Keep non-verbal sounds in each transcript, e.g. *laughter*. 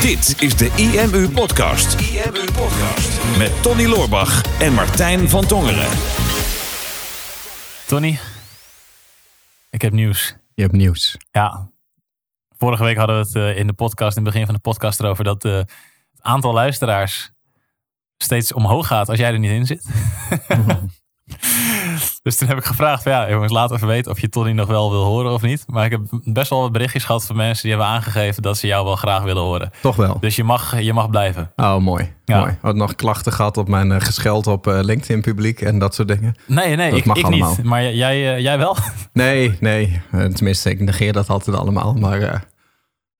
Dit is de IMU Podcast. IMU Podcast. Met Tony Loorbach en Martijn van Tongeren. Tony, ik heb nieuws. Je hebt nieuws. Ja, vorige week hadden we het eh, in de podcast, in het begin van de podcast erover dat eh, het aantal luisteraars steeds omhoog gaat als jij er niet in zit. *laughs* dus toen heb ik gevraagd van ja, jongens, laat even weten of je Tony nog wel wil horen of niet. Maar ik heb best wel wat berichtjes gehad van mensen die hebben aangegeven dat ze jou wel graag willen horen. Toch wel. Dus je mag, je mag blijven. Oh, mooi. Ja. mooi. Had nog klachten gehad op mijn eh, gescheld op eh, LinkedIn publiek en dat soort dingen. Nee, nee, Dat ik, mag ik allemaal. niet. Maar jij, eh, jij wel? Nee, nee. Tenminste, ik negeer dat altijd allemaal. Maar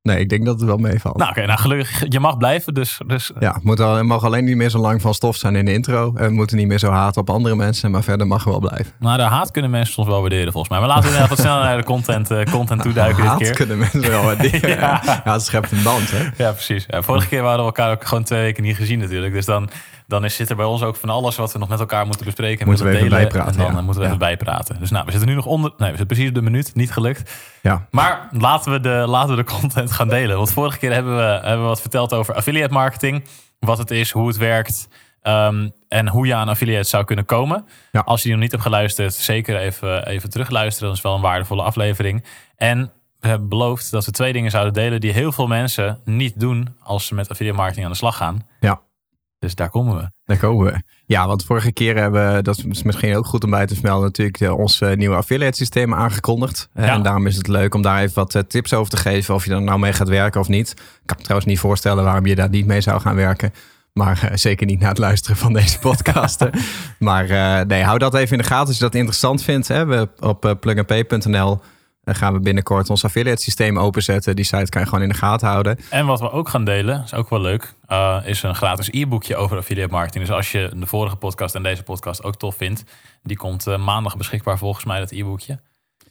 nee, ik denk dat het wel meevalt. nou, oké, nou gelukkig, je mag blijven. Dus, dus Ja, het moet het mag alleen niet meer zo lang van stof zijn in de intro. En we moeten niet meer zo haat op andere mensen. Maar verder mag wel blijven. Maar de haat kunnen mensen soms wel waarderen, volgens mij. Maar laten we wat sneller naar de content, eh, content toeduiken dit haat keer. kunnen mensen wel *laughs* waarderen. Ja. ja. het schept een band, hè? Ja, precies. Ja, vorige keer hadden we elkaar ook gewoon twee weken niet gezien natuurlijk. Dus dan, dan is, zit er bij ons ook van alles wat we nog met elkaar moeten bespreken. en Moeten we even delen. bijpraten, En dan ja. eh, moeten we Ja. even bijpraten. Dus nou, we zitten nu nog onder... Nee, we zitten precies op de minuut. Niet gelukt. Ja. Maar laten we, de, laten we de *laughs* content gaan delen. Want vorige keer hebben we, hebben we wat verteld over affiliate marketing. Wat het is, hoe het werkt. ehm, en hoe je aan affiliates zou kunnen komen. Ja. Als je die nog niet hebt geluisterd, zeker even, even terugluisteren. Dat is wel een waardevolle aflevering. En we hebben beloofd dat we twee dingen zouden delen die heel veel mensen niet doen als ze met affiliate marketing aan de slag gaan. Ja. Dus daar komen we. Daar komen we. Ja, want vorige keer hebben we, dat is misschien ook goed om bij te vermelden, natuurlijk eh, ons eh, nieuwe affiliate systeem aangekondigd. Eh, Ja. En daarom is het leuk om daar even wat tips over te geven. Of je er nou mee gaat werken of niet. Ik kan me trouwens niet voorstellen waarom je daar niet mee zou gaan werken. Maar zeker niet na het luisteren van deze podcasten. *laughs* maar nee, hou dat even in de gaten als je dat interessant vindt. Hè. We op uh, plugandpay.nl eh, gaan we binnenkort ons affiliate systeem openzetten. Die site kan je gewoon in de gaten houden. En wat we ook gaan delen, is ook wel leuk, eh, is een gratis e-boekje over affiliate marketing. Dus als je de vorige podcast en deze podcast ook tof vindt, die komt eh, maandag beschikbaar volgens mij, dat e-boekje.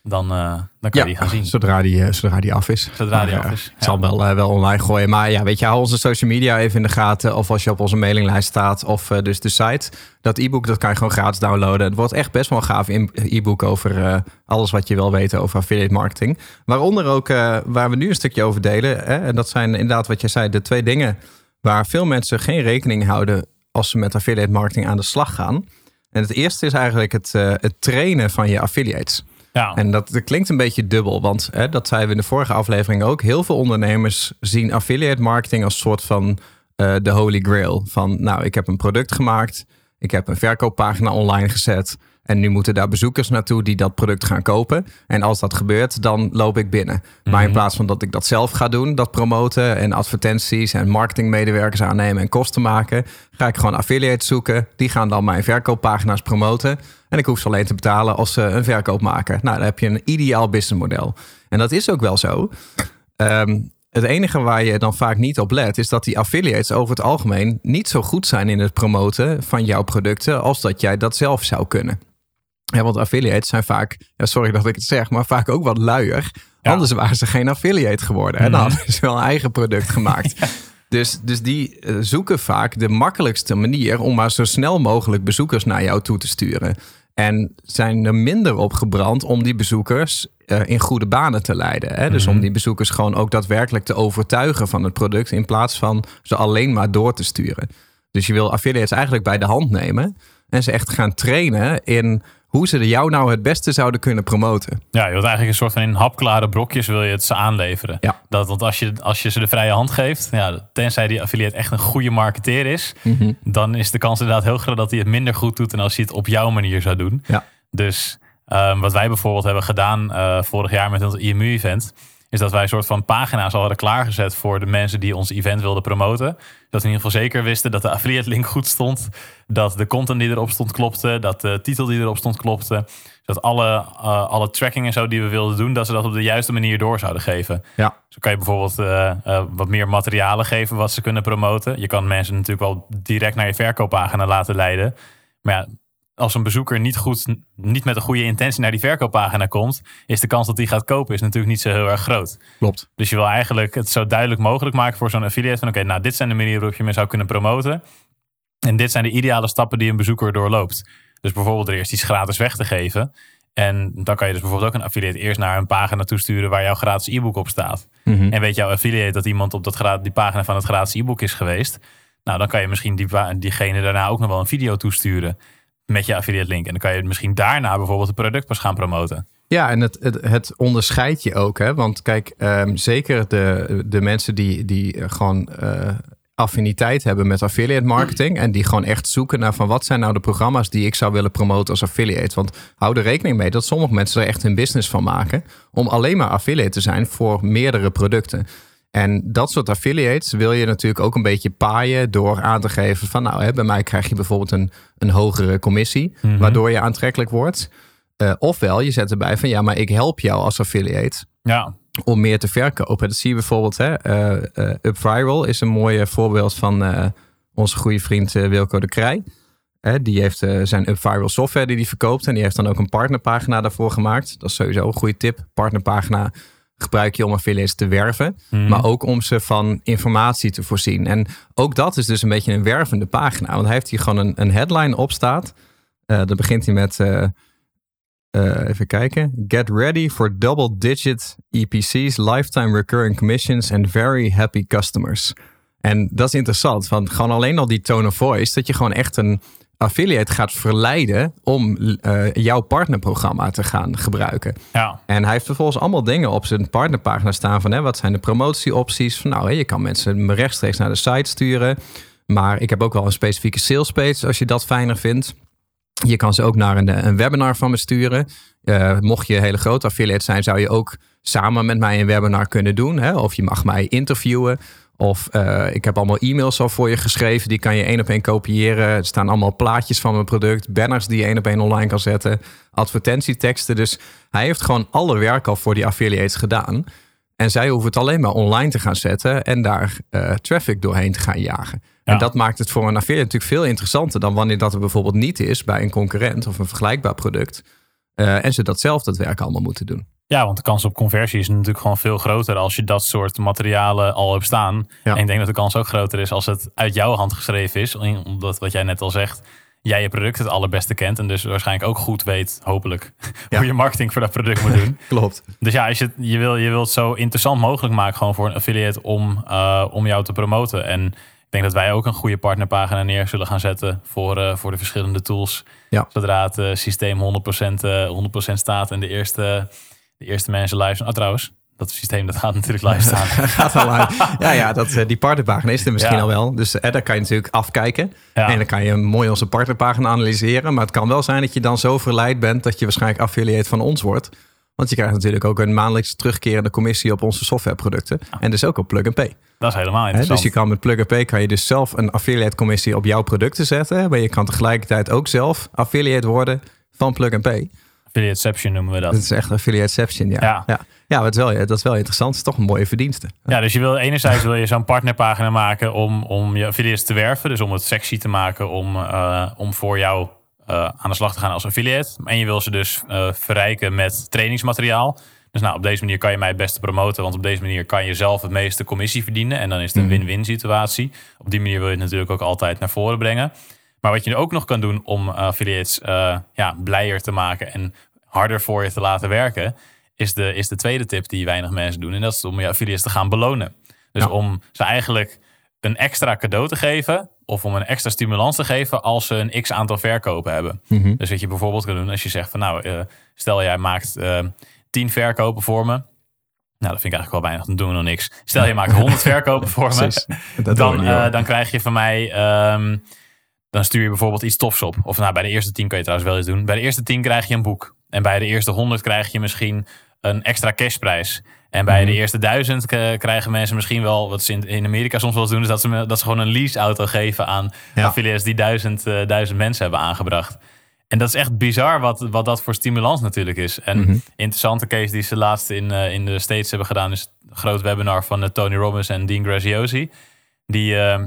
Dan, eh, dan kan je die gaan zien. Zodra die, eh, zodra die af is. Zodra die af eh, is, Ik ja. zal hem wel, eh, wel online gooien. Maar ja, weet je, hou onze social media even in de gaten. Of als je op onze mailinglijst staat. Of eh, dus de site. Dat e-book, dat kan je gewoon gratis downloaden. Het wordt echt best wel een gaaf in- e-book over eh, alles wat je wil weten over affiliate marketing. Waaronder ook eh, waar we nu een stukje over delen. Hè? En dat zijn inderdaad wat je zei, de twee dingen waar veel mensen geen rekening houden als ze met affiliate marketing aan de slag gaan. En het eerste is eigenlijk het, eh, het trainen van je affiliates. Ja, En dat, dat klinkt een beetje dubbel, want hè, dat zeiden we in de vorige aflevering ook. Heel veel ondernemers zien affiliate marketing als soort van eh, de holy grail. Van nou, ik heb een product gemaakt, ik heb een verkooppagina online gezet. En nu moeten daar bezoekers naartoe die dat product gaan kopen. En als dat gebeurt, dan loop ik binnen. Maar in plaats van dat ik dat zelf ga doen, dat promoten en advertenties en marketingmedewerkers aannemen en kosten maken, ga ik gewoon affiliates zoeken. Die gaan dan mijn verkooppagina's promoten. En ik hoef ze alleen te betalen als ze een verkoop maken. Nou, dan heb je een ideaal businessmodel. En dat is ook wel zo. Ehm, het enige waar je dan vaak niet op let, is dat die affiliates over het algemeen niet zo goed zijn in het promoten van jouw producten als dat jij dat zelf zou kunnen. Ja, want affiliates zijn vaak, ja, sorry dat ik het zeg, maar vaak ook wat luier. Ja. Anders waren ze geen affiliate geworden. En dan hadden ze wel een eigen product gemaakt. *laughs* Dus, dus die eh, zoeken vaak de makkelijkste manier om maar zo snel mogelijk bezoekers naar jou toe te sturen. En zijn er minder op gebrand om die bezoekers eh, in goede banen te leiden. Hè? Dus om die bezoekers gewoon ook daadwerkelijk te overtuigen van het product. In plaats van ze alleen maar door te sturen. Dus je wil affiliates eigenlijk bij de hand nemen. En ze echt gaan trainen in hoe ze jou nou het beste zouden kunnen promoten. ja, je wilt eigenlijk een soort van in hapklare brokjes wil je het ze aanleveren. Ja. Dat, want als je, als je ze de vrije hand geeft, ja, tenzij die affiliate echt een goede marketeer is, Mhm. dan is de kans inderdaad heel groot dat hij het minder goed doet dan als hij het op jouw manier zou doen. Ja. Dus ehm, wat wij bijvoorbeeld hebben gedaan eh, vorig jaar met ons IMU-event, is dat wij een soort van pagina's al hadden klaargezet voor de mensen die ons event wilden promoten. Dat we in ieder geval zeker wisten dat de affiliate link goed stond, dat de content die erop stond klopte, dat de titel die erop stond klopte, dat alle, eh, alle tracking en zo die we wilden doen, dat ze dat op de juiste manier door zouden geven. Ja, Zo kan je bijvoorbeeld eh, eh, wat meer materialen geven wat ze kunnen promoten. Je kan mensen natuurlijk wel direct naar je verkooppagina laten leiden. Maar ja, als een bezoeker niet, goed, niet met een goede intentie naar die verkooppagina komt, is de kans dat die gaat kopen is natuurlijk niet zo heel erg groot. klopt. Dus je wil eigenlijk het zo duidelijk mogelijk maken voor zo'n affiliate. Van oké, nou dit zijn de manieren waarop je me zou kunnen promoten. En dit zijn de ideale stappen die een bezoeker doorloopt. Dus bijvoorbeeld er eerst iets gratis weg te geven. En dan kan je dus bijvoorbeeld ook een affiliate eerst naar een pagina toesturen waar jouw gratis e-book op staat. Mhm. En weet jouw affiliate dat iemand op dat die pagina van het gratis e-book is geweest. Nou, dan kan je misschien die, diegene daarna ook nog wel een video toesturen met je affiliate link. En dan kan je misschien daarna bijvoorbeeld het product pas gaan promoten. Ja, en het, het, onderscheidt je ook. Hè? Want kijk, ehm, zeker de, de mensen die, die eh, gewoon eh, affiniteit hebben met affiliate marketing. En die gewoon echt zoeken naar van wat zijn nou de programma's die ik zou willen promoten als affiliate. Want hou er rekening mee dat sommige mensen er echt een business van maken. Om alleen maar affiliate te zijn voor meerdere producten. En dat soort affiliates wil je natuurlijk ook een beetje paaien door aan te geven van nou, hè, bij mij krijg je bijvoorbeeld een, een hogere commissie, waardoor je aantrekkelijk wordt. Eh, ofwel, je zet erbij van ja, maar ik help jou als affiliate Ja, om meer te verkopen. Dat zie je bijvoorbeeld. Hè, eh, eh, UpViral is een mooi voorbeeld van onze goede vriend Wilco de Krij. Die heeft zijn UpViral software die hij verkoopt. En die heeft dan ook een partnerpagina daarvoor gemaakt. Dat is sowieso een goede tip. Partnerpagina gebruik je om affiliates te werven. Maar ook om ze van informatie te voorzien. En ook dat is dus een beetje een wervende pagina. Want hij heeft hier gewoon een, een headline op staat. Eh dan begint hij met... eh, eh, even kijken. Get ready for double-digit EPC's, lifetime recurring commissions and very happy customers. En dat is interessant, want gewoon alleen al die tone of voice, dat je gewoon echt een affiliate gaat verleiden om eh, jouw partnerprogramma te gaan gebruiken. ja. En hij heeft vervolgens allemaal dingen op zijn partnerpagina staan van hè, wat zijn de promotieopties. Van nou, hè, je kan mensen rechtstreeks naar de site sturen. Maar ik heb ook wel een specifieke sales page als je dat fijner vindt. Je kan ze ook naar een, een webinar van me sturen. Eh, mocht je een hele grote affiliate zijn, zou je ook samen met mij een webinar kunnen doen. Hè? Of je mag mij interviewen. Of eh, ik heb allemaal e-mails al voor je geschreven. Die kan je één op één kopiëren. Er staan allemaal plaatjes van mijn product. Banners die je één op één online kan zetten. Advertentieteksten. Dus hij heeft gewoon alle werk al voor die affiliates gedaan. En zij hoeven het alleen maar online te gaan zetten. En daar eh, traffic doorheen te gaan jagen. Ja. En dat maakt het voor een affiliate natuurlijk veel interessanter dan wanneer dat er bijvoorbeeld niet is bij een concurrent of een vergelijkbaar product. Eh, en ze dat zelf dat werk allemaal moeten doen. Ja, want de kans op conversie is natuurlijk gewoon veel groter als je dat soort materialen al hebt staan. Ja. En ik denk dat de kans ook groter is als het uit jouw hand geschreven is. Omdat wat jij net al zegt, jij je product het allerbeste kent. En dus waarschijnlijk ook goed weet, hopelijk, *laughs* Ja. hoe je marketing voor dat product moet doen. *laughs* Klopt. Dus ja, als je, je, wil, je wilt het zo interessant mogelijk maken gewoon voor een affiliate om, eh, om jou te promoten. En ik denk dat wij ook een goede partnerpagina neer zullen gaan zetten voor, eh, voor de verschillende tools. Ja. Zodra het eh, systeem 100%, eh 100% staat en de eerste, de eerste mensen live zijn. Ah, trouwens, dat systeem dat gaat natuurlijk live *laughs* staan. Gaat al uit. Ja, ja dat, eh, die partnerpagina is er misschien Ja. al wel. Dus eh, daar kan je natuurlijk afkijken. Ja. En dan kan je mooi onze partnerpagina analyseren. Maar het kan wel zijn dat je dan zo verleid bent dat je waarschijnlijk affiliate van ons wordt. Want je krijgt natuurlijk ook een maandelijks terugkerende commissie op onze softwareproducten. En dus ook op Plug and Pay. Dat is helemaal interessant. dus je kan met Plug and Pay kan je dus zelf een affiliate commissie op jouw producten zetten. Maar je kan tegelijkertijd ook zelf affiliate worden van Plug and Pay. Affiliateception noemen we dat. Dat is echt affiliateception, ja. Ja. Ja, ja. wat wel, dat is wel interessant. Het is toch een mooie verdienste. Ja, dus je wil enerzijds wil je zo'n partnerpagina maken om, om je affiliates te werven. Dus om het sexy te maken om, eh, om voor jou eh, aan de slag te gaan als affiliate. En je wil ze dus eh, verrijken met trainingsmateriaal. Dus nou, op deze manier kan je mij het beste promoten. Want op deze manier kan je zelf het meeste commissie verdienen. En dan is het een win-win situatie. Op die manier wil je het natuurlijk ook altijd naar voren brengen. Maar wat je ook nog kan doen om affiliates eh, ja, blijer te maken en harder voor je te laten werken, is de, is de tweede tip die weinig mensen doen. En dat is om je affiliates te gaan belonen. Dus Ja. om ze eigenlijk een extra cadeau te geven of om een extra stimulans te geven als ze een x aantal verkopen hebben. Dus wat je bijvoorbeeld kan doen als je zegt van nou, eh, stel jij maakt eh 10 verkopen voor me. Nou, dat vind ik eigenlijk wel weinig, dan doen we nog niks. Stel je maakt 100 *laughs* verkopen voor me dan, eh, dan krijg je van mij. ehm, dan stuur je bijvoorbeeld iets tofs op. Of nou, bij de eerste 10 kan je trouwens wel iets doen. Bij de eerste 10 krijg je een boek. En bij de eerste 100 krijg je misschien een extra cashprijs. En bij Mhm. de eerste 1000 k- krijgen mensen misschien wel, wat ze in, in Amerika soms wel eens doen, is dat ze, dat ze gewoon een leaseauto geven aan Ja. affiliates die duizend, eh, duizend mensen hebben aangebracht. En dat is echt bizar wat, wat dat voor stimulans natuurlijk is. En Mhm. interessante case die ze laatst in, eh, in de States hebben gedaan, is een groot webinar van eh, Tony Robbins en Dean Graziosi. Die eh,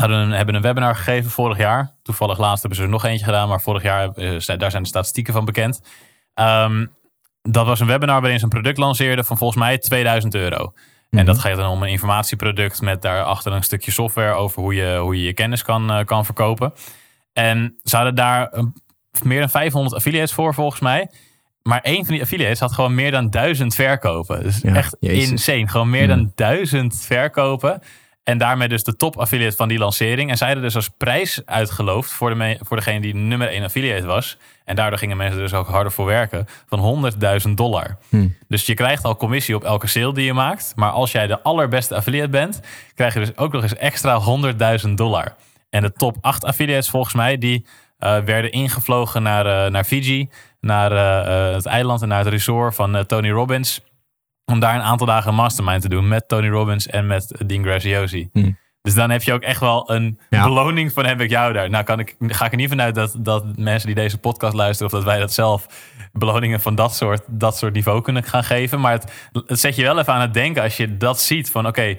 hadden een, hebben een webinar gegeven vorig jaar. Toevallig laatst hebben ze er nog eentje gedaan, maar vorig jaar, eh, zijn- daar zijn de statistieken van bekend. Ehm, dat was een webinar waarin ze een product lanceerden van volgens mij 2000 euro. En dat gaat dan om een informatieproduct met daarachter een stukje software over hoe je hoe je, je kennis kan, eh, kan verkopen. En ze hadden daar een- meer dan 500 affiliates voor volgens mij. maar één van die affiliates had gewoon meer dan duizend verkopen. Dus Ja, echt jezus. Insane. Gewoon meer dan duizend verkopen. En daarmee dus de top affiliate van die lancering. En zij hadden dus als prijs uitgeloofd voor, de voor degene die nummer één affiliate was. En daardoor gingen mensen dus ook harder voor werken. Van 100.000 dollar. Hmm. Dus je krijgt al commissie op elke sale die je maakt. Maar als jij de allerbeste affiliate bent, krijg je dus ook nog eens extra 100.000 dollar. En de top 8 affiliates volgens mij, die eh, werden ingevlogen naar, eh, naar Fiji. Naar eh, het eiland en naar het resort van Tony Robbins. Om daar een aantal dagen een mastermind te doen met Tony Robbins en met Dean Graziosi. Hmm. Dus dan heb je ook echt wel een Ja. beloning van heb ik jou daar. Nou kan ik, ga ik er niet vanuit dat, dat mensen die deze podcast luisteren... of dat wij dat zelf beloningen van dat soort, dat soort niveau kunnen gaan geven. Maar het, het zet je wel even aan het denken als je dat ziet van oké...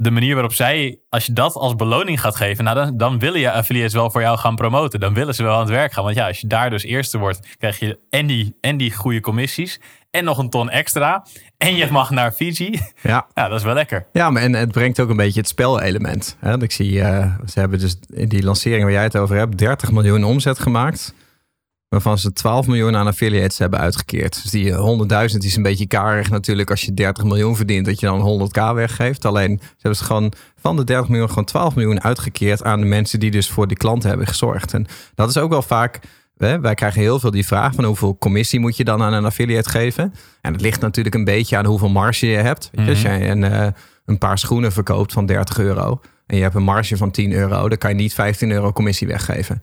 de manier waarop zij, als je dat als beloning gaat geven, nou dan, dan willen je affiliates wel voor jou gaan promoten. Dan willen ze wel aan het werk gaan. Want ja, als je daar dus eerste wordt, krijg je en die, en die goede commissies. En nog een ton extra. En je mag naar Fiji. Ja. *laughs* Ja, dat is wel lekker. Ja, maar en het brengt ook een beetje het spelelement. Hè? Want Ik zie, eh, ze hebben dus in die lancering waar jij het over hebt, 30 miljoen omzet gemaakt. Waarvan ze 12 miljoen aan affiliates hebben uitgekeerd. Dus die 100.000 is een beetje karig natuurlijk als je 30 miljoen verdient, dat je dan 100k weggeeft. Alleen ze hebben ze gewoon van de 30 miljoen gewoon 12 miljoen uitgekeerd aan de mensen die dus voor die klanten hebben gezorgd. En dat is ook wel vaak. Wij krijgen heel veel die vraag van hoeveel commissie moet je dan aan een affiliate geven. En het ligt natuurlijk een beetje aan hoeveel marge je hebt. Je, Als jij een, eh, een paar schoenen verkoopt van 30 euro en je hebt een marge van 10 euro, dan kan je niet 15 euro commissie weggeven.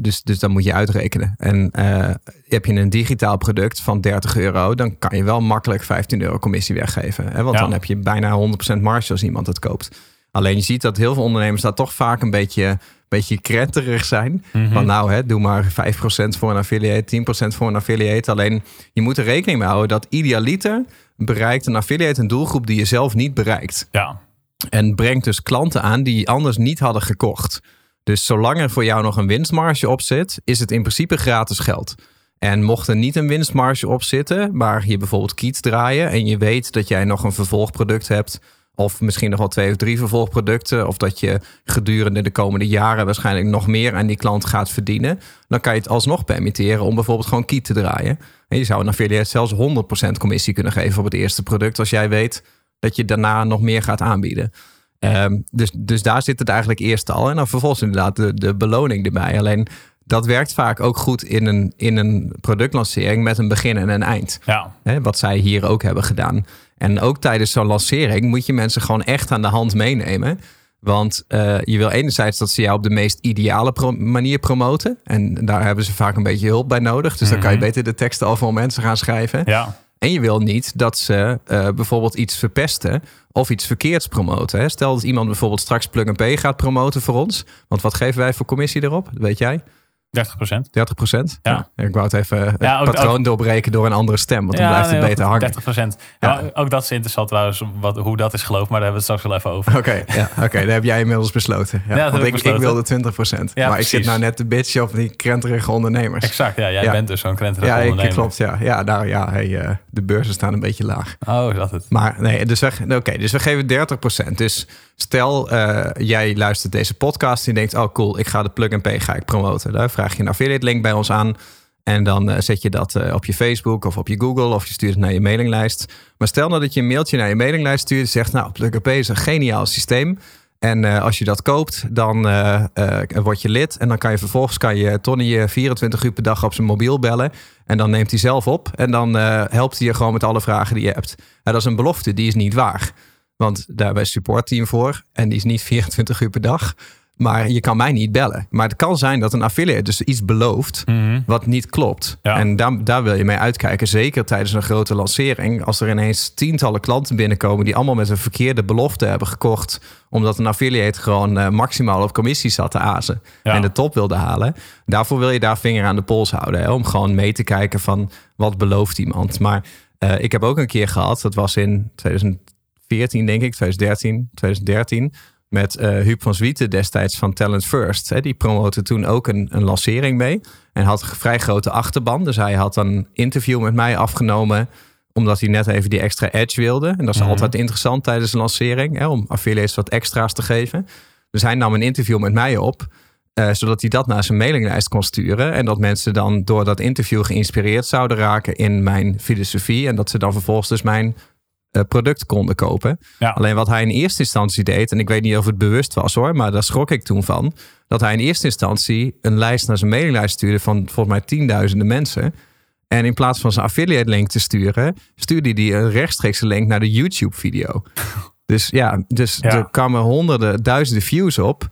Dus, dus dan moet je uitrekenen. En eh, heb je een digitaal product van 30 euro, dan kan je wel makkelijk 15 euro commissie weggeven. Hè? Want Ja. dan heb je bijna 100% marge als iemand het koopt. Alleen je ziet dat heel veel ondernemers daar toch vaak een beetje, beetje krenterig zijn. Van nou, hè, doe maar 5% voor een affiliate, 10% voor een affiliate. Alleen je moet er rekening mee houden dat idealiter bereikt een affiliate een doelgroep die je zelf niet bereikt. Ja, En brengt dus klanten aan die anders niet hadden gekocht. Dus zolang er voor jou nog een winstmarge op zit, is het in principe gratis geld. En mocht er niet een winstmarge op zitten, maar je bijvoorbeeld kiet draaien en je weet dat jij nog een vervolgproduct hebt, of misschien nog wel twee of drie vervolgproducten, of dat je gedurende de komende jaren waarschijnlijk nog meer aan die klant gaat verdienen, dan kan je het alsnog permitteren om bijvoorbeeld gewoon kiet te draaien. En je zou een affiliate zelfs 100% commissie kunnen geven op het eerste product, als jij weet dat je daarna nog meer gaat aanbieden. Ehm, dus, dus daar zit het eigenlijk eerst al. En dan vervolgens inderdaad de, de beloning erbij. Alleen dat werkt vaak ook goed in een, in een productlancering met een begin en een eind. ja. Wat zij hier ook hebben gedaan. En ook tijdens zo'n lancering moet je mensen gewoon echt aan de hand meenemen. Want eh, je wil enerzijds dat ze jou op de meest ideale pro- manier promoten. En daar hebben ze vaak een beetje hulp bij nodig. Dus dan kan je beter de teksten al voor mensen gaan schrijven. ja. En je wil niet dat ze eh, bijvoorbeeld iets verpesten of iets verkeerds promoten. Hè? Stel dat iemand bijvoorbeeld straks Plug and Pay gaat promoten voor ons. Want wat geven wij voor commissie erop? Dat weet jij? 30 procent. 30 procent? Ja. Ik wou het even Ja, ook- patroon doorbreken door een andere stem. Want dan blijft het beter hangen. 30 procent. Ja. ook dat is interessant trouwens, wat, hoe dat is gelopen. Maar daar hebben we het straks wel even over. Oké, ja, oké, *laughs* daar heb jij inmiddels besloten. Ja, dat heb want ik ik, ik besloten. wilde 20 procent. Ja, maar ik zit nou net de bitch op die krenterige ondernemers. Exact, ja. Jij Ja. bent dus zo'n krenterige Ja, ondernemer. klopt. Ja, ja, nou, ja hey, eh, de beurzen staan een beetje laag. Oh, is dat het? Maar nee, dus we, oké, dus we geven 30%. Dus stel, eh, jij luistert deze podcast en denkt, oh cool, ik ga de plug and pay ga ik promoten. Daar vraag je een affiliate link bij ons aan. En dan eh, zet je dat eh, op je Facebook of op je Google of je stuurt het naar je mailinglijst. Maar stel nou dat je een mailtje naar je mailinglijst stuurt zegt, nou, plug and pay is een geniaal systeem. En eh, als je dat koopt, dan eh, word je lid. En dan kan je vervolgens kan je Tony je 24 uur per dag op zijn mobiel bellen. En dan neemt hij zelf op. En dan helpt hij je gewoon met alle vragen die je hebt. En dat is een belofte, die is niet waar. Want daar een supportteam voor. En die is niet *laughs* 24 uur per dag. Maar je kan mij niet bellen. Maar het kan zijn dat een affiliate dus iets belooft Mhm. wat niet klopt. Ja. En daar, daar wil je mee uitkijken. Zeker tijdens een grote lancering. Als er ineens tientallen klanten binnenkomen die allemaal met een verkeerde belofte hebben gekocht. Omdat een affiliate gewoon eh, maximaal op commissie zat te azen. Ja. En de top wilde halen. Daarvoor wil je daar vinger aan de pols houden. Hè, om gewoon mee te kijken van wat belooft iemand. Maar eh, ik heb ook een keer gehad. Dat was in 2014 denk ik. 2013. 2013 met eh Huub van Zwieten destijds van Talent First. Hè. Die promote toen ook een, een lancering mee. En had een vrij grote achterban. Dus hij had een interview met mij afgenomen. Omdat hij net even die extra edge wilde. En dat is Mhm. altijd interessant tijdens een lancering. Hè, om affiliates wat extra's te geven. Dus hij nam een interview met mij op. Uh, zodat hij dat naar zijn mailinglijst kon sturen. En dat mensen dan door dat interview geïnspireerd zouden raken in mijn filosofie. En dat ze dan vervolgens dus mijn uh, product konden kopen. Ja. Alleen wat hij in eerste instantie deed, en ik weet niet of het bewust was hoor, maar daar schrok ik toen van. Dat hij in eerste instantie een lijst naar zijn mailinglijst stuurde van volgens mij tienduizenden mensen. En in plaats van zijn affiliate link te sturen, stuurde hij een rechtstreekse link naar de YouTube video. *laughs* Dus ja, dus Ja. er kwamen honderden, duizenden views op.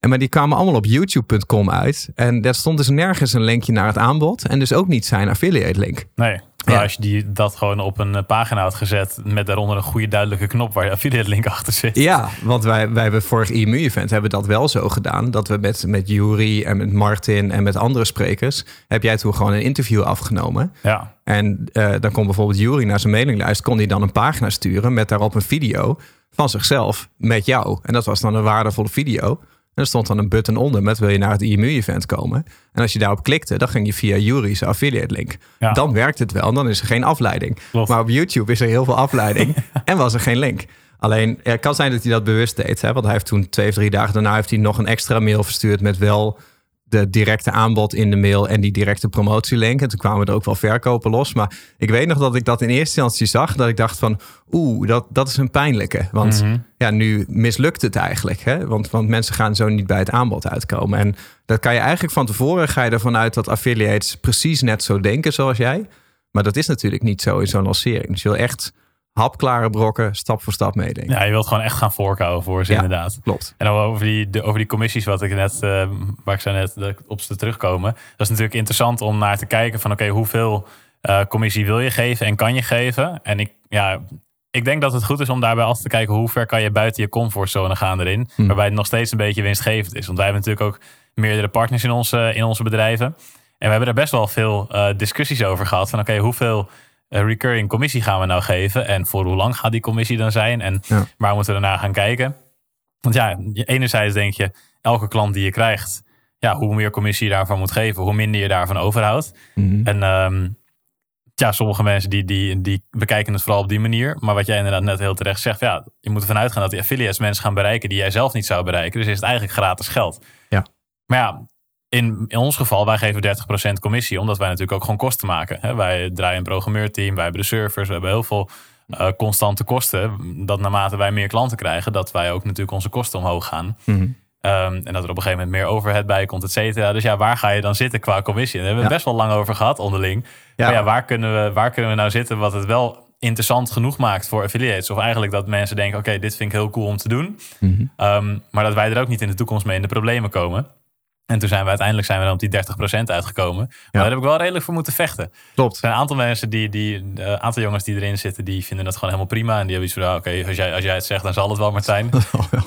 En maar die kwamen allemaal op youtube.com uit. En daar stond dus nergens een linkje naar het aanbod. En dus ook niet zijn affiliate link. Nee. Maar Ja. als je die, dat gewoon op een eh, pagina had gezet met daaronder een goede duidelijke knop waar je affiliate link achter zit. Ja, want wij, wij hebben vorig IMU-event hebben dat wel zo gedaan. Dat we met, met Jury en met Martin en met andere sprekers... heb jij toen gewoon een interview afgenomen. Ja. En eh, dan kon bijvoorbeeld Jury naar zijn mailinglijst... kon hij dan een pagina sturen met daarop een video van zichzelf met jou. En dat was dan een waardevolle video. Er stond dan een button onder met wil je naar het IMU-event komen. En als je daarop klikte, dan ging je via Jury's affiliate link. Ja. Dan werkt het wel, dan is er geen afleiding. Klopt. Maar op YouTube is er heel veel afleiding *laughs* en was er geen link. Alleen, het kan zijn dat hij dat bewust deed. Hè? Want hij heeft toen twee of drie dagen daarna heeft hij nog een extra mail verstuurd met wel de directe aanbod in de mail en die directe promotielink. En toen kwamen er ook wel verkopen los. Maar ik weet nog dat ik dat in eerste instantie zag. Dat ik dacht van, oeh, dat, dat is een pijnlijke. Want Mhm. ja, nu mislukt het eigenlijk. Hè? Want, want mensen gaan zo niet bij het aanbod uitkomen. En dat kan je eigenlijk van tevoren ga je ervan uit dat affiliates precies net zo denken zoals jij. Maar dat is natuurlijk niet zo in zo'n lancering. Dus je wil echt hapklare brokken, stap voor stap meedenken. ja, je wilt gewoon echt gaan voorkouwen voor ze Ja. inderdaad. Klopt. En dan over die, de, over die commissies, wat ik net, eh, waar ik zo net op ze terugkomen. Dat is natuurlijk interessant om naar te kijken van oké, hoeveel eh, commissie wil je geven en kan je geven? En ik, ja, ik denk dat het goed is om daarbij altijd te kijken hoe ver kan je buiten je comfortzone gaan erin. Hmm. Waarbij het nog steeds een beetje winstgevend is. Want wij hebben natuurlijk ook meerdere partners in onze, in onze bedrijven. En we hebben er best wel veel eh, discussies over gehad. Van oké, hoeveel eh, recurring commissie gaan we nou geven? En voor hoe lang gaat die commissie dan zijn? En Ja. waar moeten we daarna gaan kijken? Want ja, enerzijds denk je, elke klant die je krijgt, ja, hoe meer commissie je daarvan moet geven, hoe minder je daarvan overhoudt. Mhm. En ehm, ja, sommige mensen die, die, die bekijken het vooral op die manier. Maar wat jij inderdaad net heel terecht zegt, ja, je moet ervan uitgaan dat die affiliates mensen gaan bereiken die jij zelf niet zou bereiken. Dus is het eigenlijk gratis geld. Ja. Maar ja, in, in ons geval, wij geven 30% commissie, omdat wij natuurlijk ook gewoon kosten maken. Hè? Wij draaien een programmeurteam, wij hebben de servers, we hebben heel veel eh, constante kosten. Dat naarmate wij meer klanten krijgen, dat wij ook natuurlijk onze kosten omhoog gaan. Mhm. Ehm, en dat er op een gegeven moment meer overhead bij komt, et cetera. Dus ja, waar ga je dan zitten qua commissie? En daar hebben we Ja. best wel lang over gehad onderling. Ja. Maar ja, waar kunnen, we, waar kunnen we nou zitten wat het wel interessant genoeg maakt voor affiliates? Of eigenlijk dat mensen denken, oké, dit vind ik heel cool om te doen. Mhm. Ehm, maar dat wij er ook niet in de toekomst mee in de problemen komen. En toen zijn we uiteindelijk zijn we dan op die 30% uitgekomen. Maar Ja. daar heb ik wel redelijk voor moeten vechten. Er Klopt. zijn een aantal mensen, die, die, een aantal jongens die erin zitten, die vinden het gewoon helemaal prima. En die hebben iets van, ah, oké, als, jij, als jij het zegt, dan zal het wel Martijn. *laughs*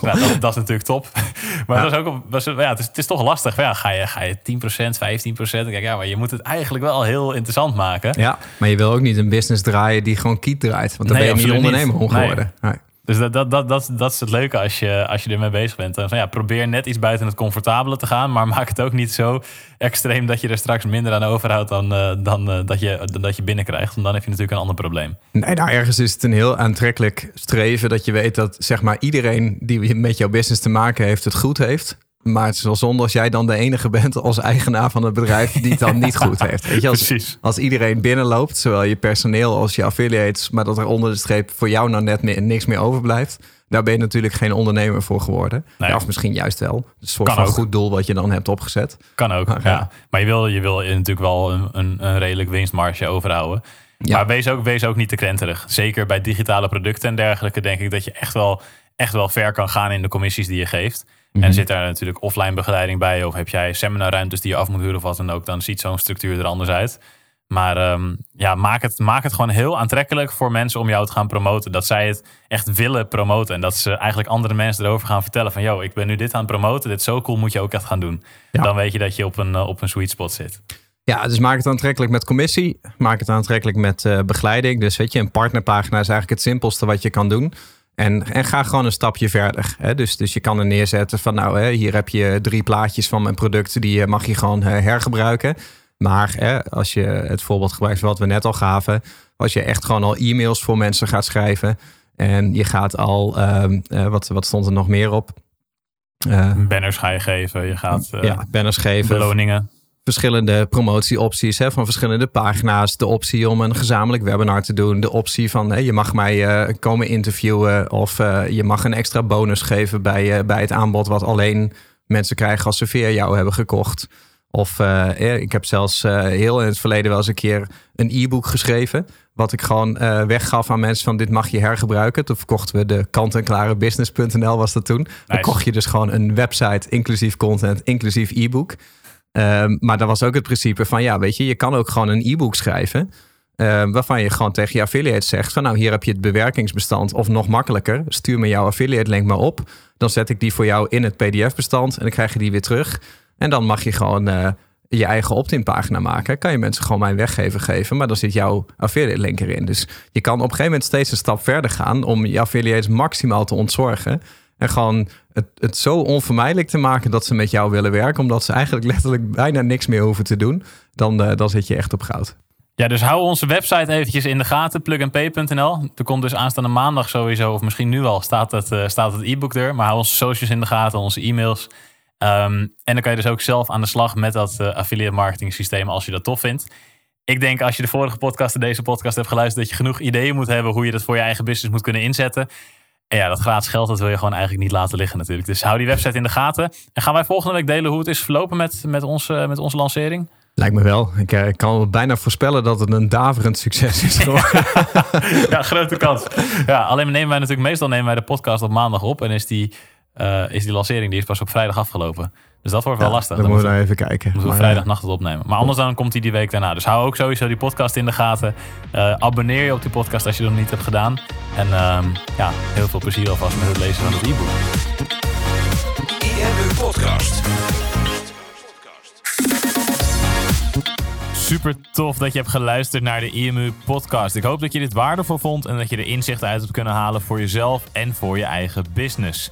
Nou, dat, dat is natuurlijk top. *laughs* Maar Ja. dat is ook, was, ja, het, is, het is toch lastig. Ja, ga, je, ga je 10%, 15%? Kijk, ja, maar je moet het eigenlijk wel heel interessant maken. Ja, maar je wil ook niet een business draaien die gewoon kiet draait. Want dan Nee, ben je niet ondernemer niet. geworden. Nee. Dus dat, dat, dat, dat, dat is het leuke als je, als je ermee bezig bent. Van, ja, probeer net iets buiten het comfortabele te gaan. Maar *laughs* maak het ook niet zo extreem dat je er straks minder aan overhoudt dan, eh, dan, eh, dat, je, dat je binnenkrijgt. Want dan heb je natuurlijk een ander probleem. Nee, nou ergens is het een heel aantrekkelijk streven dat je weet dat zeg maar iedereen die met jouw business te maken heeft het goed heeft. Maar het is wel zonde als jij dan de enige bent als eigenaar van het bedrijf die het dan niet goed *laughs* heeft. Weet je, als, Precies. als iedereen binnenloopt, zowel je personeel als je affiliates, maar dat er onder de streep voor jou nou net meer, niks meer overblijft, daar ben je natuurlijk geen ondernemer voor geworden. Nee. Ja, of misschien juist wel. Een soort Kan van ook. goed doel wat je dan hebt opgezet. Kan ook, Ja. ja. Maar je wil, je wil natuurlijk wel een, een, een redelijk winstmarge overhouden. Ja. Maar wees ook, wees ook niet te krenterig. Zeker bij digitale producten en dergelijke denk ik dat je echt wel, echt wel ver kan gaan in de commissies die je geeft. Mhm. En zit daar natuurlijk offline begeleiding bij of heb jij seminarruimtes die je af moet huren of wat dan ook, dan ziet zo'n structuur er anders uit. Maar ehm, ja, maak het, maak het gewoon heel aantrekkelijk voor mensen om jou te gaan promoten. Dat zij het echt willen promoten. En dat ze eigenlijk andere mensen erover gaan vertellen van... yo, ik ben nu dit aan het promoten. Dit is zo cool, moet je ook echt gaan doen. Ja. Dan weet je dat je op een, eh, op een sweet spot zit. Ja, dus maak het aantrekkelijk met commissie. Maak het aantrekkelijk met eh, begeleiding. Dus weet je, een partnerpagina is eigenlijk het simpelste wat je kan doen. En, en ga gewoon een stapje verder. Hè? Dus, dus je kan er neerzetten van nou, hè, hier heb je drie plaatjes van mijn producten. Die eh, mag je gewoon eh, hergebruiken. Maar hè, als je het voorbeeld gebruikt wat we net al gaven. Als je echt gewoon al e-mails voor mensen gaat schrijven. En je gaat al, ehm, eh, wat, wat stond er nog meer op? Uh, banners ga je geven. Je gaat uh, ja, banners geven. Beloningen. Verschillende promotieopties hè, van verschillende pagina's. De optie om een gezamenlijk webinar te doen. De optie van hey, je mag mij uh, komen interviewen. Of je mag een extra bonus geven bij, bij het aanbod wat alleen mensen krijgen als ze via jou hebben gekocht. Of ik heb zelfs heel in het verleden wel eens een keer een e-book geschreven. Wat ik gewoon weggaf aan mensen van dit mag je hergebruiken. Toen verkochten we de kant-en-klare business.nl was dat toen. Dan kocht je dus gewoon een website inclusief content, inclusief e-book. Um, maar dat was ook het principe van ja, weet je, je kan ook gewoon een e-book schrijven. Uh, waarvan je gewoon tegen je affiliate zegt van nou hier heb je het bewerkingsbestand of nog makkelijker, stuur me jouw affiliate link maar op. Dan zet ik die voor jou in het pdf bestand en dan krijg je die weer terug. En dan mag je gewoon uh, je eigen opt-in pagina maken. Kan je mensen gewoon mijn weggever geven, maar dan zit jouw affiliate link erin. Dus je kan op een gegeven moment steeds een stap verder gaan om je affiliates maximaal te ontzorgen. En gewoon het, zo onvermijdelijk te maken dat ze met jou willen werken, omdat ze eigenlijk letterlijk bijna niks meer hoeven te doen. Dan, uh, dan zit je echt op goud. Ja, dus hou onze website eventjes in de gaten, plugandpay.nl. Er komt dus aanstaande maandag sowieso, of misschien nu al, staat het, uh, staat het e-book er. Maar hou onze socials in de gaten, onze e-mails. Um, en dan kan je dus ook zelf aan de slag met dat uh, affiliate marketing systeem als je dat tof vindt. Ik denk als je de vorige podcast en deze podcast hebt geluisterd, dat je genoeg ideeën moet hebben hoe je dat voor je eigen business moet kunnen inzetten. En ja, dat gratis geld, dat wil je gewoon eigenlijk niet laten liggen natuurlijk. Dus hou die website in de gaten. En gaan wij volgende week delen hoe het is verlopen met, met, onze, met onze lancering? Lijkt me wel. Ik, ik kan bijna voorspellen dat het een daverend succes is *laughs* ja, grote kans. Ja, alleen nemen wij natuurlijk, meestal nemen wij de podcast op maandag op. En is die uh, is die lancering die is pas op vrijdag afgelopen. Dus dat wordt wel lastig. Dan, moeten we even kijken. Moeten we vrijdagnacht het opnemen. Maar anders dan komt hij die week daarna. Dus hou ook sowieso die podcast in de gaten. Uh, abonneer je op die podcast als je dat nog niet hebt gedaan. En uh, ja, heel veel plezier alvast met het lezen van het e-book. IMU Podcast. Super tof dat je hebt geluisterd naar de IMU podcast. Ik hoop dat je dit waardevol vond en dat je er inzichten uit hebt kunnen halen voor jezelf en voor je eigen business.